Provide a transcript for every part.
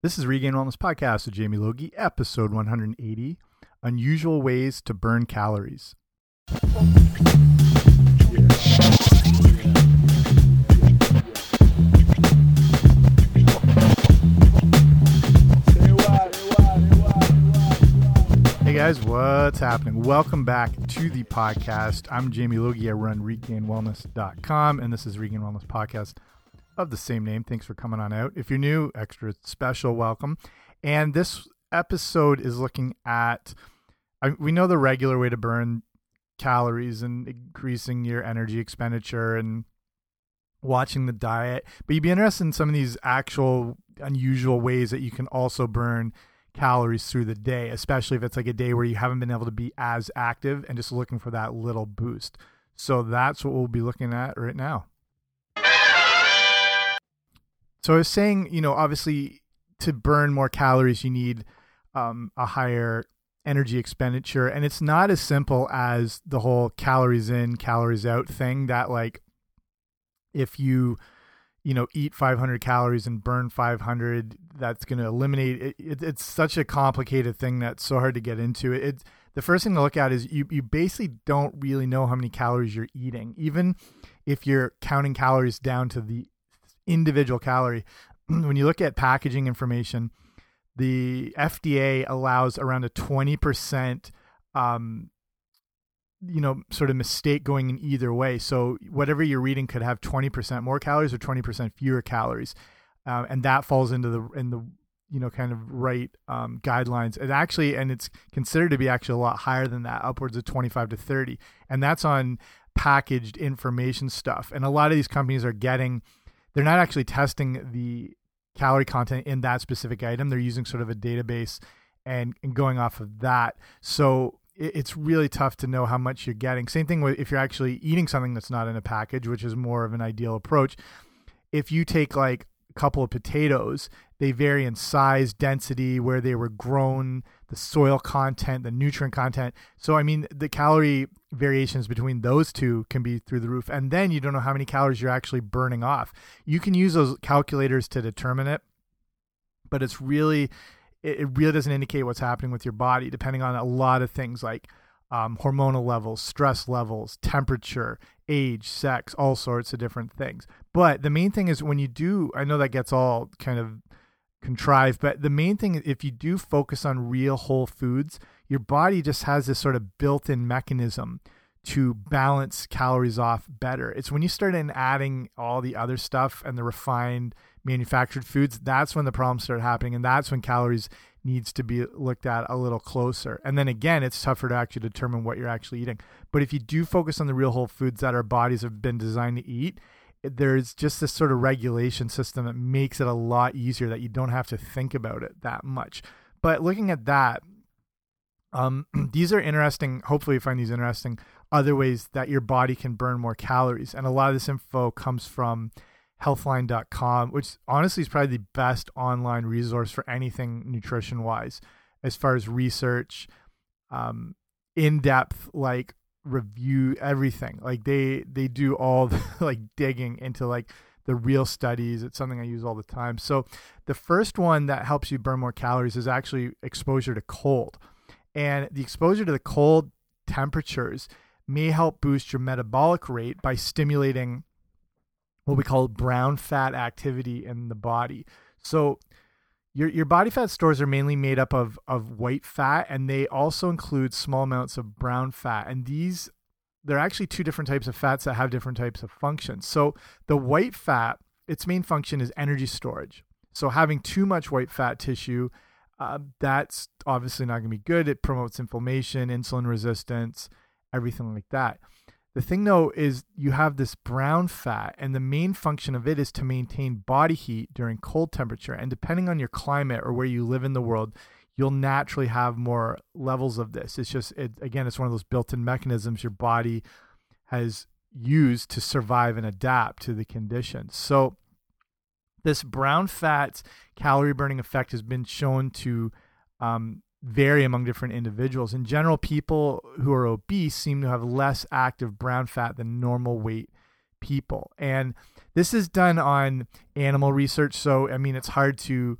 This is Regained Wellness Podcast with Jamie Logie, episode 180 Unusual Ways to Burn Calories. Hey guys, what's happening? Welcome back to the podcast. I'm Jamie Logie. I run regainedwellness.com, and this is Regained Wellness Podcast of the same name. Thanks for coming on out. If you're new, extra special welcome. And this episode is looking at I, we know the regular way to burn calories and increasing your energy expenditure and watching the diet, but you'd be interested in some of these actual unusual ways that you can also burn calories through the day, especially if it's like a day where you haven't been able to be as active and just looking for that little boost. So that's what we'll be looking at right now. So I was saying, you know, obviously to burn more calories, you need um, a higher energy expenditure. And it's not as simple as the whole calories in, calories out thing that, like, if you, you know, eat 500 calories and burn 500, that's going to eliminate it, it, It's such a complicated thing that's so hard to get into. It, it the first thing to look at is you, you basically don't really know how many calories you're eating. Even if you're counting calories down to the individual calorie. when you look at packaging information, the FDA allows around a 20% um, you know, sort of mistake going in either way. So whatever you're reading could have 20% more calories or 20% fewer calories. Uh, and that falls into the in the you know kind of right um, guidelines. It actually and it's considered to be actually a lot higher than that, upwards of 25 to 30. And that's on packaged information stuff. And a lot of these companies are getting they're not actually testing the calorie content in that specific item. They're using sort of a database and, and going off of that. So it, it's really tough to know how much you're getting. Same thing with if you're actually eating something that's not in a package, which is more of an ideal approach. If you take like a couple of potatoes, they vary in size, density, where they were grown, the soil content, the nutrient content. So, I mean, the calorie variations between those two can be through the roof. And then you don't know how many calories you're actually burning off. You can use those calculators to determine it, but it's really, it really doesn't indicate what's happening with your body, depending on a lot of things like um, hormonal levels, stress levels, temperature, age, sex, all sorts of different things. But the main thing is when you do, I know that gets all kind of contrived. But the main thing, is if you do focus on real whole foods, your body just has this sort of built in mechanism to balance calories off better. It's when you start in adding all the other stuff and the refined manufactured foods, that's when the problems start happening. And that's when calories needs to be looked at a little closer. And then again, it's tougher to actually determine what you're actually eating. But if you do focus on the real whole foods that our bodies have been designed to eat, there's just this sort of regulation system that makes it a lot easier that you don't have to think about it that much. But looking at that, um, these are interesting. Hopefully, you find these interesting other ways that your body can burn more calories. And a lot of this info comes from healthline.com, which honestly is probably the best online resource for anything nutrition wise, as far as research, um, in depth, like review everything. Like they they do all the, like digging into like the real studies. It's something I use all the time. So the first one that helps you burn more calories is actually exposure to cold. And the exposure to the cold temperatures may help boost your metabolic rate by stimulating what we call brown fat activity in the body. So your your body fat stores are mainly made up of of white fat and they also include small amounts of brown fat. And these they're actually two different types of fats that have different types of functions. So the white fat its main function is energy storage. So having too much white fat tissue uh, that's obviously not going to be good. It promotes inflammation insulin resistance everything like that the thing though is you have this brown fat and the main function of it is to maintain body heat during cold temperature and depending on your climate or where you live in the world you'll naturally have more levels of this. It's just it, again it's one of those built-in mechanisms your body has used to survive and adapt to the conditions. So this brown fat calorie burning effect has been shown to um, vary among different individuals. In general, people who are obese seem to have less active brown fat than normal weight people. And this is done on animal research. So, I mean, it's hard to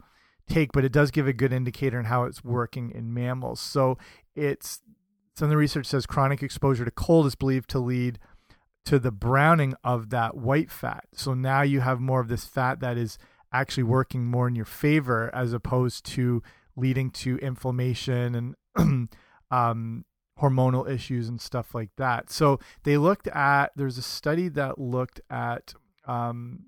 take, but it does give a good indicator on how it's working in mammals. So it's some of the research says chronic exposure to cold is believed to lead to the browning of that white fat. So now you have more of this fat that is actually working more in your favor as opposed to leading to inflammation and um, hormonal issues and stuff like that. So they looked at, there's a study that looked at um,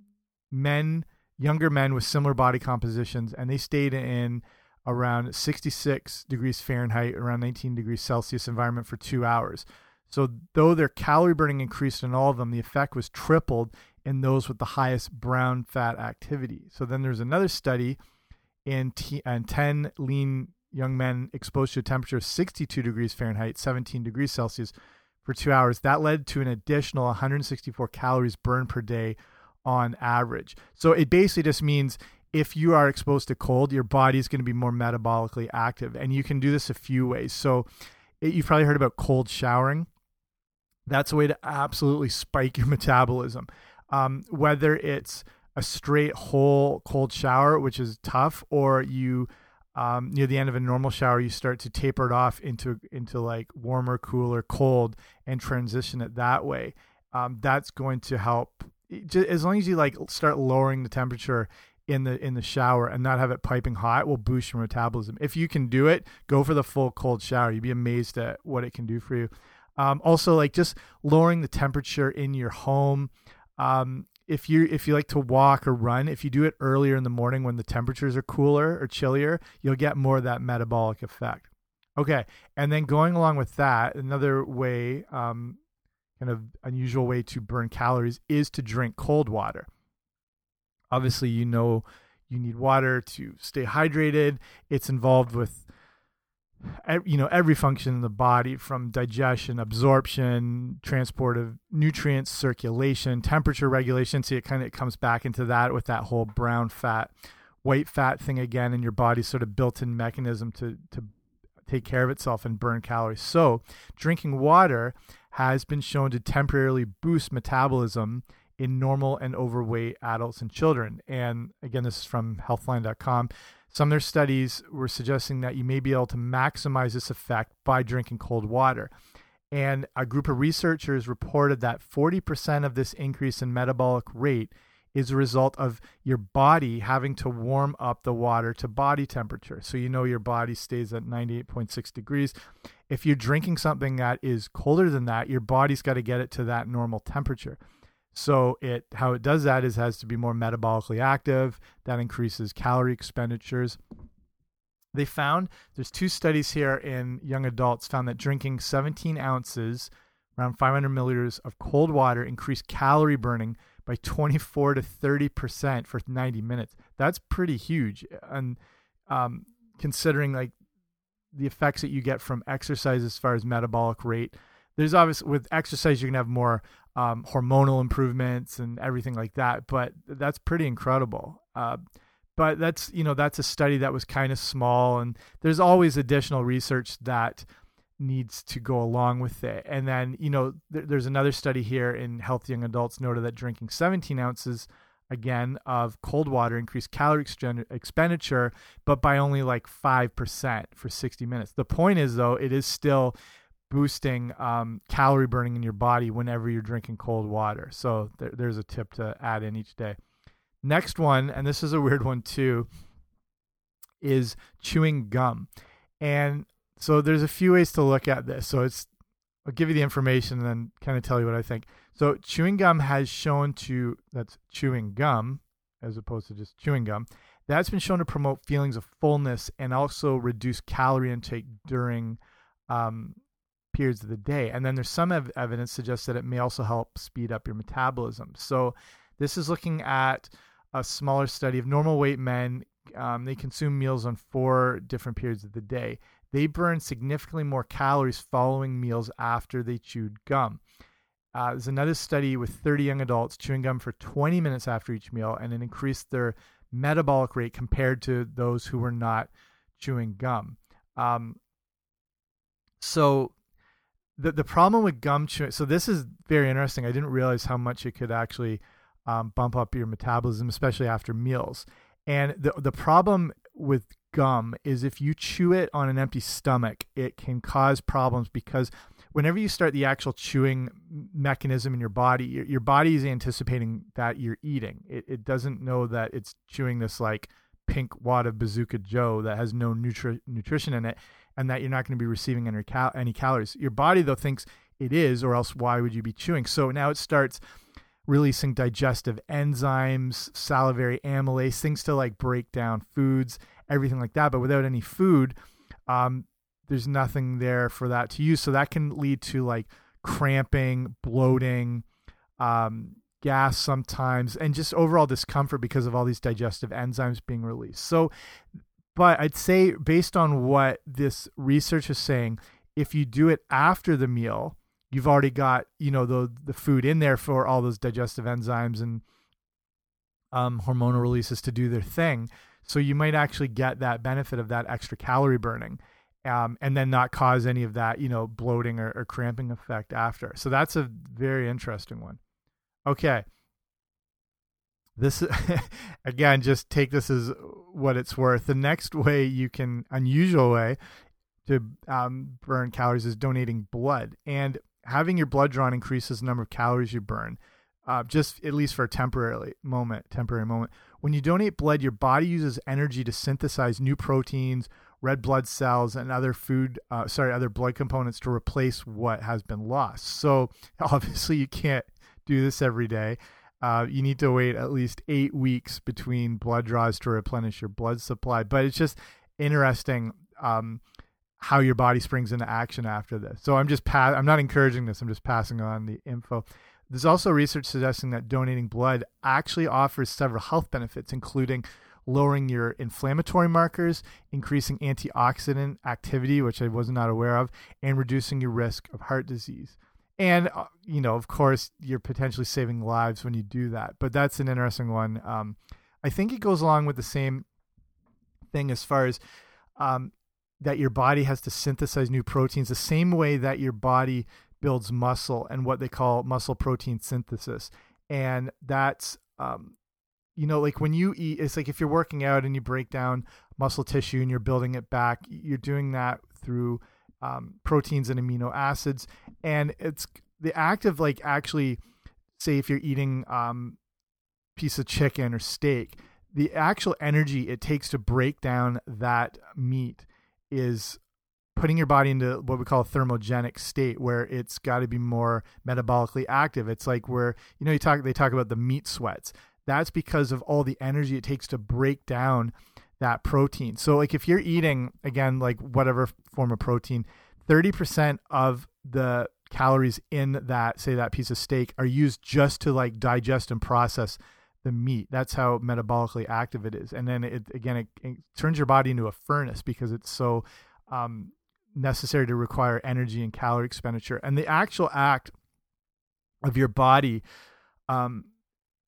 men, younger men with similar body compositions, and they stayed in around 66 degrees Fahrenheit, around 19 degrees Celsius environment for two hours. So, though their calorie burning increased in all of them, the effect was tripled in those with the highest brown fat activity. So, then there's another study in, in 10 lean young men exposed to a temperature of 62 degrees Fahrenheit, 17 degrees Celsius for two hours. That led to an additional 164 calories burned per day on average. So, it basically just means if you are exposed to cold, your body is going to be more metabolically active. And you can do this a few ways. So, it, you've probably heard about cold showering. That's a way to absolutely spike your metabolism. Um, whether it's a straight whole cold shower, which is tough, or you um, near the end of a normal shower, you start to taper it off into into like warmer, cooler, cold, and transition it that way. Um, that's going to help. Just, As long as you like start lowering the temperature in the in the shower and not have it piping hot, will boost your metabolism. If you can do it, go for the full cold shower. You'd be amazed at what it can do for you. Um, also, like just lowering the temperature in your home. Um, if you if you like to walk or run, if you do it earlier in the morning when the temperatures are cooler or chillier, you'll get more of that metabolic effect. Okay, and then going along with that, another way, um, kind of unusual way to burn calories is to drink cold water. Obviously, you know you need water to stay hydrated. It's involved with you know every function in the body from digestion absorption transport of nutrients circulation temperature regulation. See it kind of comes back into that with that whole brown fat white fat thing again in your body's sort of built-in mechanism to to take care of itself and burn calories. So drinking water has been shown to temporarily boost metabolism in normal and overweight adults and children. And again this is from healthline.com some of their studies were suggesting that you may be able to maximize this effect by drinking cold water. And a group of researchers reported that 40% of this increase in metabolic rate is a result of your body having to warm up the water to body temperature. So you know your body stays at 98.6 degrees. If you're drinking something that is colder than that, your body's got to get it to that normal temperature. So it how it does that is has to be more metabolically active. That increases calorie expenditures. They found there's two studies here in young adults found that drinking 17 ounces, around 500 milliliters of cold water, increased calorie burning by 24 to 30 percent for 90 minutes. That's pretty huge, and um, considering like the effects that you get from exercise as far as metabolic rate. There's obviously with exercise you're gonna have more um, hormonal improvements and everything like that. But that's pretty incredible. Uh, but that's you know that's a study that was kind of small, and there's always additional research that needs to go along with it. And then you know th there's another study here in healthy young adults noted that drinking 17 ounces again of cold water increased calorie expenditure, but by only like five percent for 60 minutes. The point is though, it is still boosting um, calorie burning in your body whenever you're drinking cold water. So there, there's a tip to add in each day. Next one, and this is a weird one too, is chewing gum. And so there's a few ways to look at this. So it's I'll give you the information and then kind of tell you what I think. So chewing gum has shown to that's chewing gum as opposed to just chewing gum. That's been shown to promote feelings of fullness and also reduce calorie intake during um, periods of the day. And then there's some ev evidence suggests that it may also help speed up your metabolism. So this is looking at a smaller study of normal weight men. Um, they consume meals on four different periods of the day. They burn significantly more calories following meals after they chewed gum. Uh, there's another study with 30 young adults chewing gum for 20 minutes after each meal, and it increased their metabolic rate compared to those who were not chewing gum. Um, so the the problem with gum chewing. So this is very interesting. I didn't realize how much it could actually um, bump up your metabolism, especially after meals. And the the problem with gum is if you chew it on an empty stomach, it can cause problems because whenever you start the actual chewing mechanism in your body, your, your body is anticipating that you're eating. It, it doesn't know that it's chewing this like pink wad of Bazooka Joe that has no nutri nutrition in it and that you're not going to be receiving any, cal any calories. Your body, though, thinks it is, or else why would you be chewing? So now it starts releasing digestive enzymes, salivary amylase, things to like break down foods, everything like that. But without any food, um, there's nothing there for that to use. So that can lead to like cramping, bloating, um, gas sometimes, and just overall discomfort because of all these digestive enzymes being released. So, but I'd say based on what this research is saying, if you do it after the meal, you've already got you know the the food in there for all those digestive enzymes and um, hormonal releases to do their thing. So you might actually get that benefit of that extra calorie burning um, and then not cause any of that, you know, bloating or, or cramping effect after. So that's a very interesting one. Okay. This, again, just take this as what it's worth. The next way you can, unusual way to um, burn calories is donating blood. And having your blood drawn increases the number of calories you burn, uh, just at least for a temporary moment. Temporary moment. When you donate blood, your body uses energy to synthesize new proteins red blood cells and other food uh, sorry other blood components to replace what has been lost so obviously you can't do this every day uh, you need to wait at least eight weeks between blood draws to replenish your blood supply. But it's just interesting um, how your body springs into action after this. So i'm just i'm not encouraging this i'm just passing on the info. There's also research suggesting that donating blood actually offers several health benefits including lowering your inflammatory markers, increasing antioxidant activity, which I was not aware of, and reducing your risk of heart disease. And, uh, you know, of course, you're potentially saving lives when you do that. But that's an interesting one. Um, I think it goes along with the same thing as far as um, that your body has to synthesize new proteins the same way that your body builds muscle and what they call muscle protein synthesis. And that's um, you know, like when you eat, it's like if you're working out and you break down muscle tissue and you're building it back, you're doing that through um, proteins and amino acids. And it's the act of like actually, say, if you're eating um, piece of chicken or steak, the actual energy it takes to break down that meat is putting your body into what we call a thermogenic state where it's got to be more metabolically active it's like where you know you talk they talk about the meat sweats that's because of all the energy it takes to break down that protein. So like if you're eating again like whatever form of protein, 30% of the calories in that say that piece of steak are used just to like digest and process the meat. That's how metabolically active it is. And then it again it, it turns your body into a furnace because it's so um, necessary to require energy and calorie expenditure. And the actual act of your body um,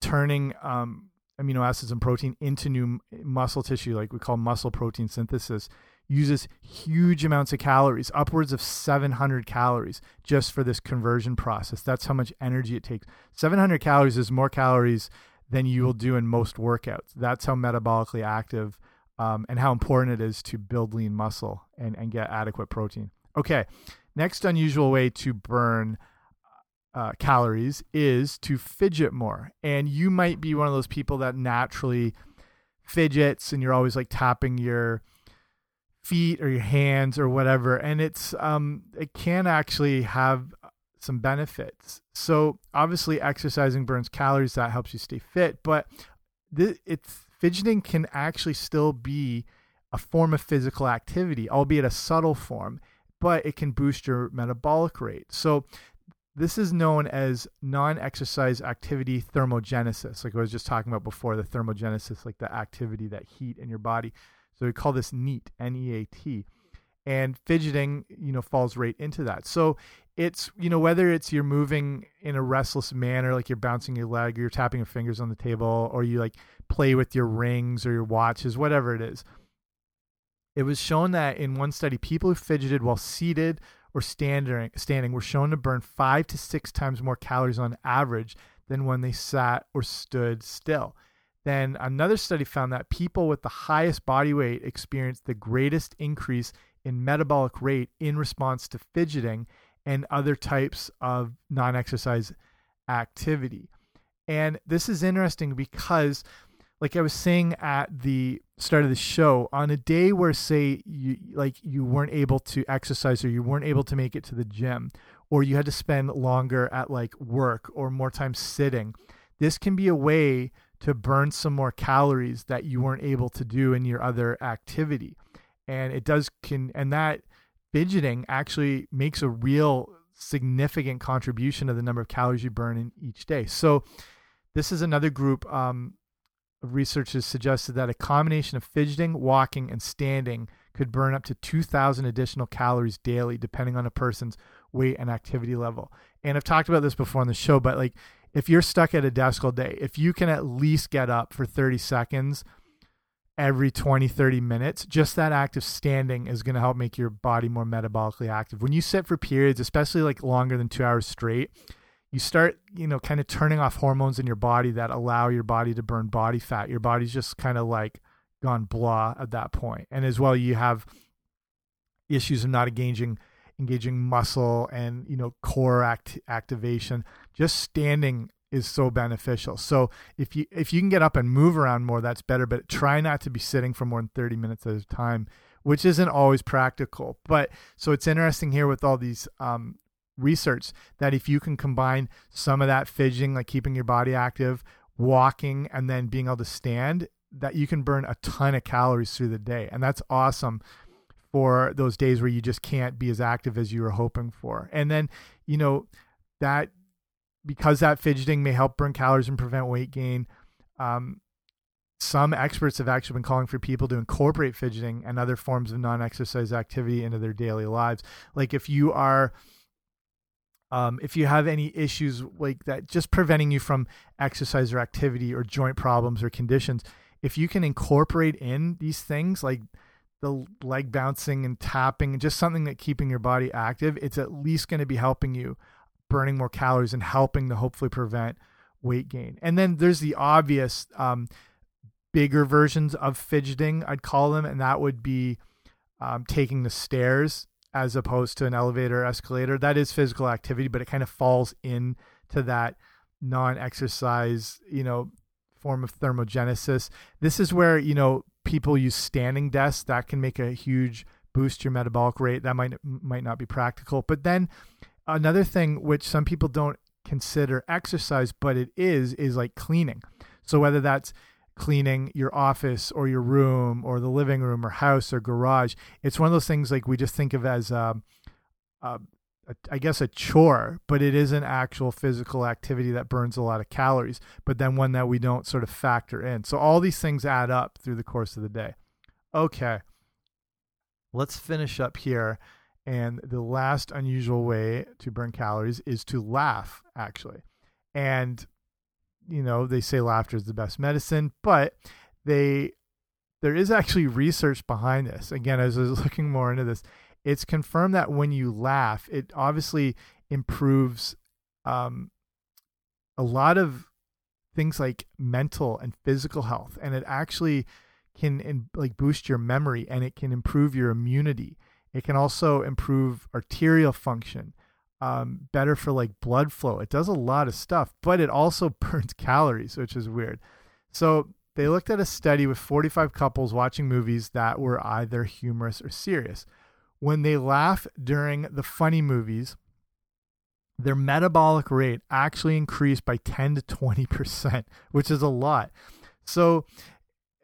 turning um, amino acids and protein into new muscle tissue, like we call muscle protein synthesis, uses huge amounts of calories, upwards of 700 calories just for this conversion process. That's how much energy it takes. 700 calories is more calories than you will do in most workouts. That's how metabolically active um, and how important it is to build lean muscle and, and get adequate protein. Okay, next unusual way to burn uh, calories is to fidget more. And you might be one of those people that naturally fidgets and you're always like tapping your feet or your hands or whatever. And it's, um, it can actually have some benefits. So obviously exercising burns calories, that helps you stay fit, but it's fidgeting can actually still be a form of physical activity, albeit a subtle form, but it can boost your metabolic rate. So this is known as non-exercise activity thermogenesis, like I was just talking about before, the thermogenesis, like the activity, that heat in your body. So we call this NEAT, N-E-A-T. And fidgeting, you know, falls right into that. So it's, you know, whether it's you're moving in a restless manner, like you're bouncing your leg, or you're tapping your fingers on the table, or you like play with your rings or your watches, whatever it is. It was shown that in one study, people who fidgeted while seated or standing, standing were shown to burn five to six times more calories on average than when they sat or stood still. Then another study found that people with the highest body weight experienced the greatest increase in metabolic rate in response to fidgeting and other types of non exercise activity. And this is interesting because, like I was saying at the start of the show, on a day where, say, you like you weren't able to exercise or you weren't able to make it to the gym, or you had to spend longer at like work or more time sitting, this can be a way to burn some more calories that you weren't able to do in your other activity. And it does can and that fidgeting actually makes a real significant contribution to the number of calories you burn in each day. So this is another group um, of researchers suggested that a combination of fidgeting, walking, and standing could burn up to 2,000 additional calories daily, depending on a person's weight and activity level. And I've talked about this before on the show, but like if you're stuck at a desk all day, if you can at least get up for 30 seconds every 20, 30 minutes, just that act of standing is going to help make your body more metabolically active. When you sit for periods, especially like longer than two hours straight, you start, you know, kind of turning off hormones in your body that allow your body to burn body fat. Your body's just kind of like gone blah at that point. And as well, you have issues of not engaging engaging muscle and you know core act activation just standing is so beneficial. So if you if you can get up and move around more that's better but try not to be sitting for more than 30 minutes at a time which isn't always practical. But so it's interesting here with all these um, research that if you can combine some of that fidgeting like keeping your body active walking and then being able to stand that you can burn a ton of calories through the day. And that's awesome for those days where you just can't be as active as you were hoping for. And then, you know, that because that fidgeting may help burn calories and prevent weight gain, um, some experts have actually been calling for people to incorporate fidgeting and other forms of non exercise activity into their daily lives. Like if you are. Um, if you have any issues like that, just preventing you from exercise or activity or joint problems or conditions, if you can incorporate in these things like the leg bouncing and tapping, and just something that keeping your body active, it's at least going to be helping you burning more calories and helping to hopefully prevent weight gain. And then there's the obvious um, bigger versions of fidgeting, I'd call them, and that would be um, taking the stairs as opposed to an elevator or escalator. That is physical activity, but it kind of falls in to that non-exercise, you know, form of thermogenesis. This is where, you know, people use standing desks that can make a huge boost your metabolic rate that might might not be practical but then another thing which some people don't consider exercise but it is is like cleaning so whether that's cleaning your office or your room or the living room or house or garage it's one of those things like we just think of as um, I guess a chore, but it is an actual physical activity that burns a lot of calories, but then one that we don't sort of factor in. So all these things add up through the course of the day. Okay. Let's finish up here. And the last unusual way to burn calories is to laugh, actually. And, you know, they say laughter is the best medicine, but they there is actually research behind this. Again, as I was looking more into this, it's confirmed that when you laugh, it obviously improves um, a lot of things like mental and physical health, and it actually can in, like boost your memory and it can improve your immunity. It can also improve arterial function, um, better for like blood flow. It does a lot of stuff, but it also burns calories, which is weird. So they looked at a study with 45 couples watching movies that were either humorous or serious when they laugh during the funny movies, their metabolic rate actually increased by 10 to 20%, which is a lot. So,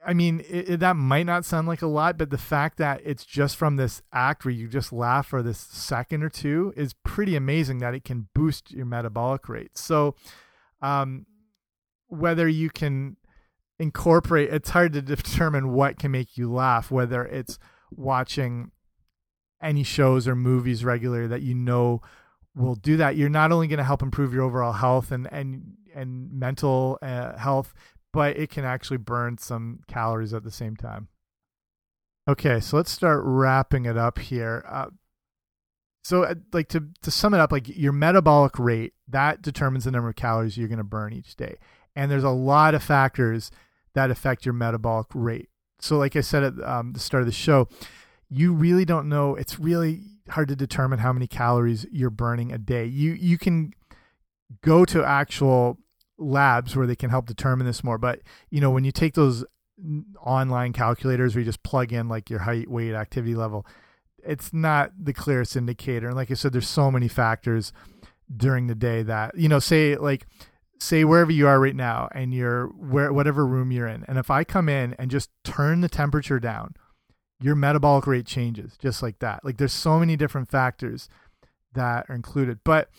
I mean, it, it, that might not sound like a lot, but the fact that it's just from this act where you just laugh for this second or two is pretty amazing that it can boost your metabolic rate. So, um, whether you can incorporate, it's hard to determine what can make you laugh, whether it's watching any shows or movies regularly that you know will do that, you're not only going to help improve your overall health and and and mental uh, health, but it can actually burn some calories at the same time. Okay, so let's start wrapping it up here. Uh, so, uh, like to to sum it up, like your metabolic rate that determines the number of calories you're going to burn each day, and there's a lot of factors that affect your metabolic rate. So, like I said at um, the start of the show, you really don't know. It's really hard to determine how many calories you're burning a day. You you can go to actual labs where they can help determine this more, but you know when you take those online calculators where you just plug in like your height, weight, activity level, it's not the clearest indicator. And like I said, there's so many factors during the day that you know say like say wherever you are right now and you're where whatever room you're in and if i come in and just turn the temperature down your metabolic rate changes just like that. Like there's so many different factors that are included. But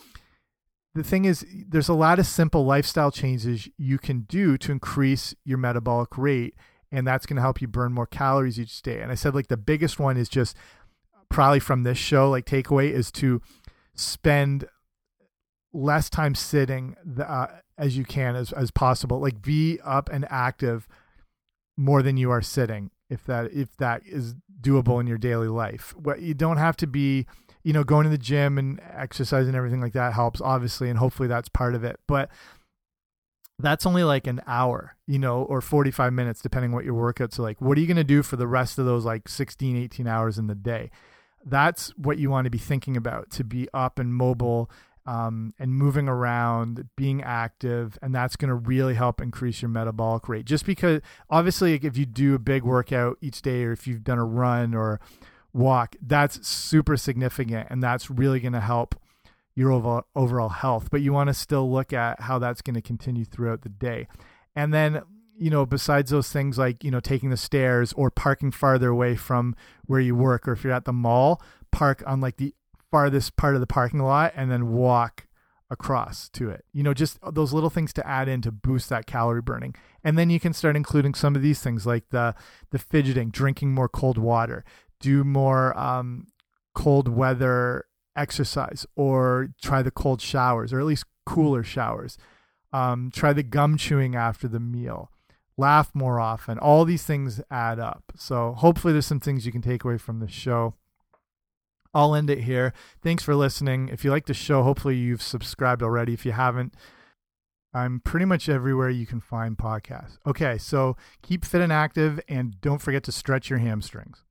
the thing is there's a lot of simple lifestyle changes you can do to increase your metabolic rate and that's going to help you burn more calories each day and i said like the biggest one is just probably from this show like takeaway is to spend less time sitting uh, as you can as as possible. Like be up and active more than you are sitting if that if that is doable in your daily life. What you don't have to be, you know, going to the gym and exercise and everything like that helps obviously and hopefully that's part of it. But that's only like an hour, you know, or 45 minutes depending what your workouts are like. What are you going to do for the rest of those like 16, 18 hours in the day? That's what you want to be thinking about to be up and mobile um, and moving around, being active, and that's going to really help increase your metabolic rate. Just because, obviously, if you do a big workout each day, or if you've done a run or walk, that's super significant, and that's really going to help your overall, health. But you want to still look at how that's going to continue throughout the day. And then, you know, besides those things like, you know, taking the stairs or parking farther away from where you work, or if you're at the mall, park on like the farthest part of the parking lot and then walk across to it. You know, just those little things to add in to boost that calorie burning. And then you can start including some of these things like the the fidgeting, drinking more cold water, do more um, cold weather exercise, or try the cold showers, or at least cooler showers. Um, try the gum chewing after the meal. Laugh more often. All these things add up. So hopefully, there's some things you can take away from the show. I'll end it here. Thanks for listening. If you like the show, hopefully you've subscribed already. If you haven't, I'm pretty much everywhere you can find podcasts. Okay, so keep fit and active and don't forget to stretch your hamstrings.